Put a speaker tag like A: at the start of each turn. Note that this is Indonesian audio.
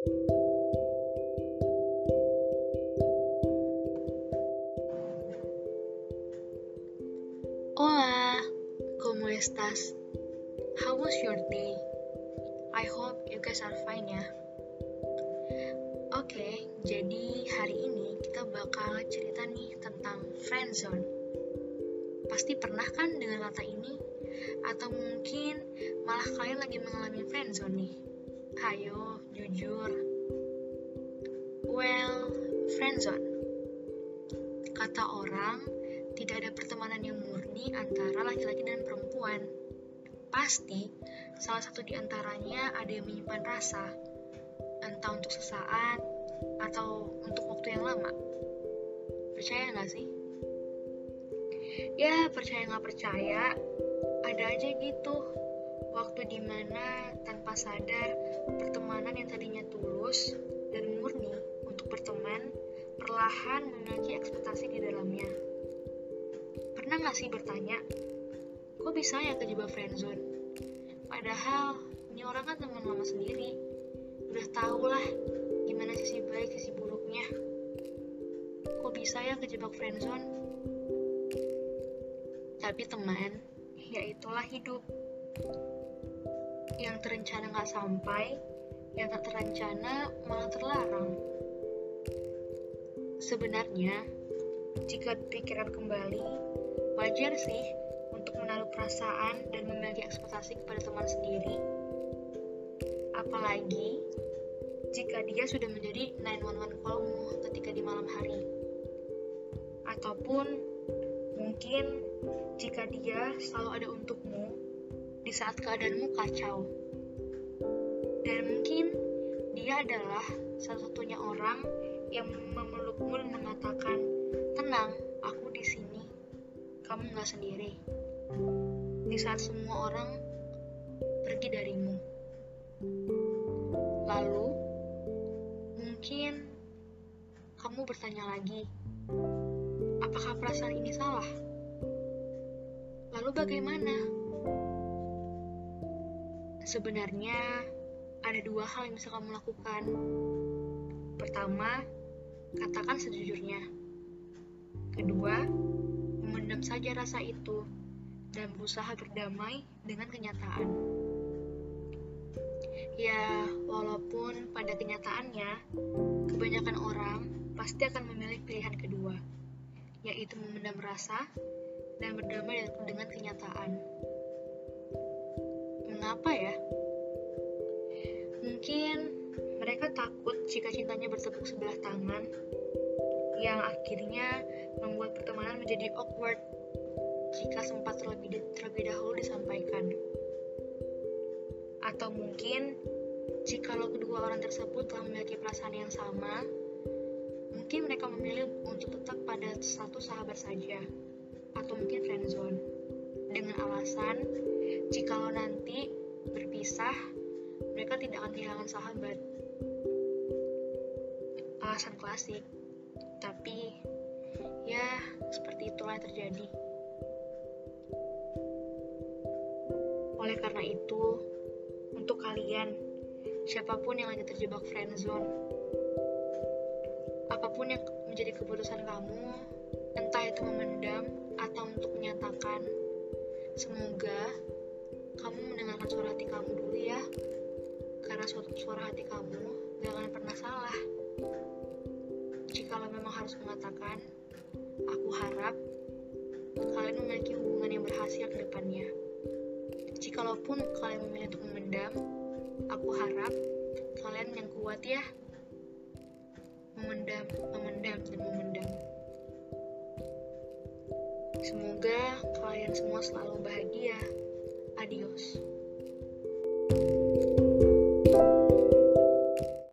A: Hola, ¿cómo estás? How was your day? I hope you guys are fine ya. Oke, jadi hari ini kita bakal cerita nih tentang friendzone. Pasti pernah kan dengan kata ini? Atau mungkin malah kalian lagi mengalami friendzone nih? Hayo, jujur. Well, friendzone. Kata orang, tidak ada pertemanan yang murni antara laki-laki dan perempuan. Pasti, salah satu di antaranya ada yang menyimpan rasa, entah untuk sesaat atau untuk waktu yang lama. Percaya nggak sih? Ya, percaya nggak percaya, ada aja gitu. Waktu di mana tanpa sadar pertemanan yang tadinya tulus dan murni untuk berteman perlahan memiliki ekspektasi di dalamnya. Pernah nggak sih bertanya, kok bisa ya kejebak friendzone? Padahal ini orang kan teman lama sendiri, udah tau lah gimana sisi baik sisi buruknya. Kok bisa ya kejebak friendzone? Tapi teman, ya itulah hidup. Yang terencana nggak sampai, yang tak terencana malah terlarang. Sebenarnya, jika dipikirkan kembali, wajar sih untuk menaruh perasaan dan memiliki ekspektasi kepada teman sendiri. Apalagi jika dia sudah menjadi 911 callmu ketika di malam hari. Ataupun mungkin jika dia selalu ada untukmu di saat keadaanmu kacau. Dan mungkin dia adalah satu-satunya orang yang memelukmu dan mengatakan, tenang, aku di sini, kamu nggak sendiri. Di saat semua orang pergi darimu. Lalu, mungkin kamu bertanya lagi, apakah perasaan ini salah? Lalu bagaimana? Sebenarnya, ada dua hal yang bisa kamu lakukan. Pertama, katakan sejujurnya. Kedua, memendam saja rasa itu dan berusaha berdamai dengan kenyataan. Ya, walaupun pada kenyataannya, kebanyakan orang pasti akan memilih pilihan kedua, yaitu memendam rasa dan berdamai dengan kenyataan. Mengapa ya? Mungkin mereka takut jika cintanya bertepuk sebelah tangan, yang akhirnya membuat pertemanan menjadi awkward jika sempat terlebih, terlebih dahulu disampaikan. Atau mungkin jikalau kedua orang tersebut telah memiliki perasaan yang sama, mungkin mereka memilih untuk tetap pada satu sahabat saja, atau mungkin friendzone, dengan alasan jikalau nanti berpisah, mereka tidak akan kehilangan sahabat. Alasan klasik, tapi ya seperti itulah yang terjadi. Oleh karena itu, untuk kalian, siapa pun yang lagi terjebak friendzone, apa pun yang menjadi keputusan kamu, entah itu memendam atau untuk menyatakan, semoga kamu mendengarkan suara hati kamu dulu ya, karena suatu suara hati kamu gak akan pernah salah. Jikalau memang harus mengatakan, aku harap kalian memiliki hubungan yang berhasil ke depannya. Jikalaupun kalian memilih untuk memendam, aku harap kalian yang kuat ya. Memendam, memendam, dan memendam. Semoga kalian semua selalu bahagia. Adiós.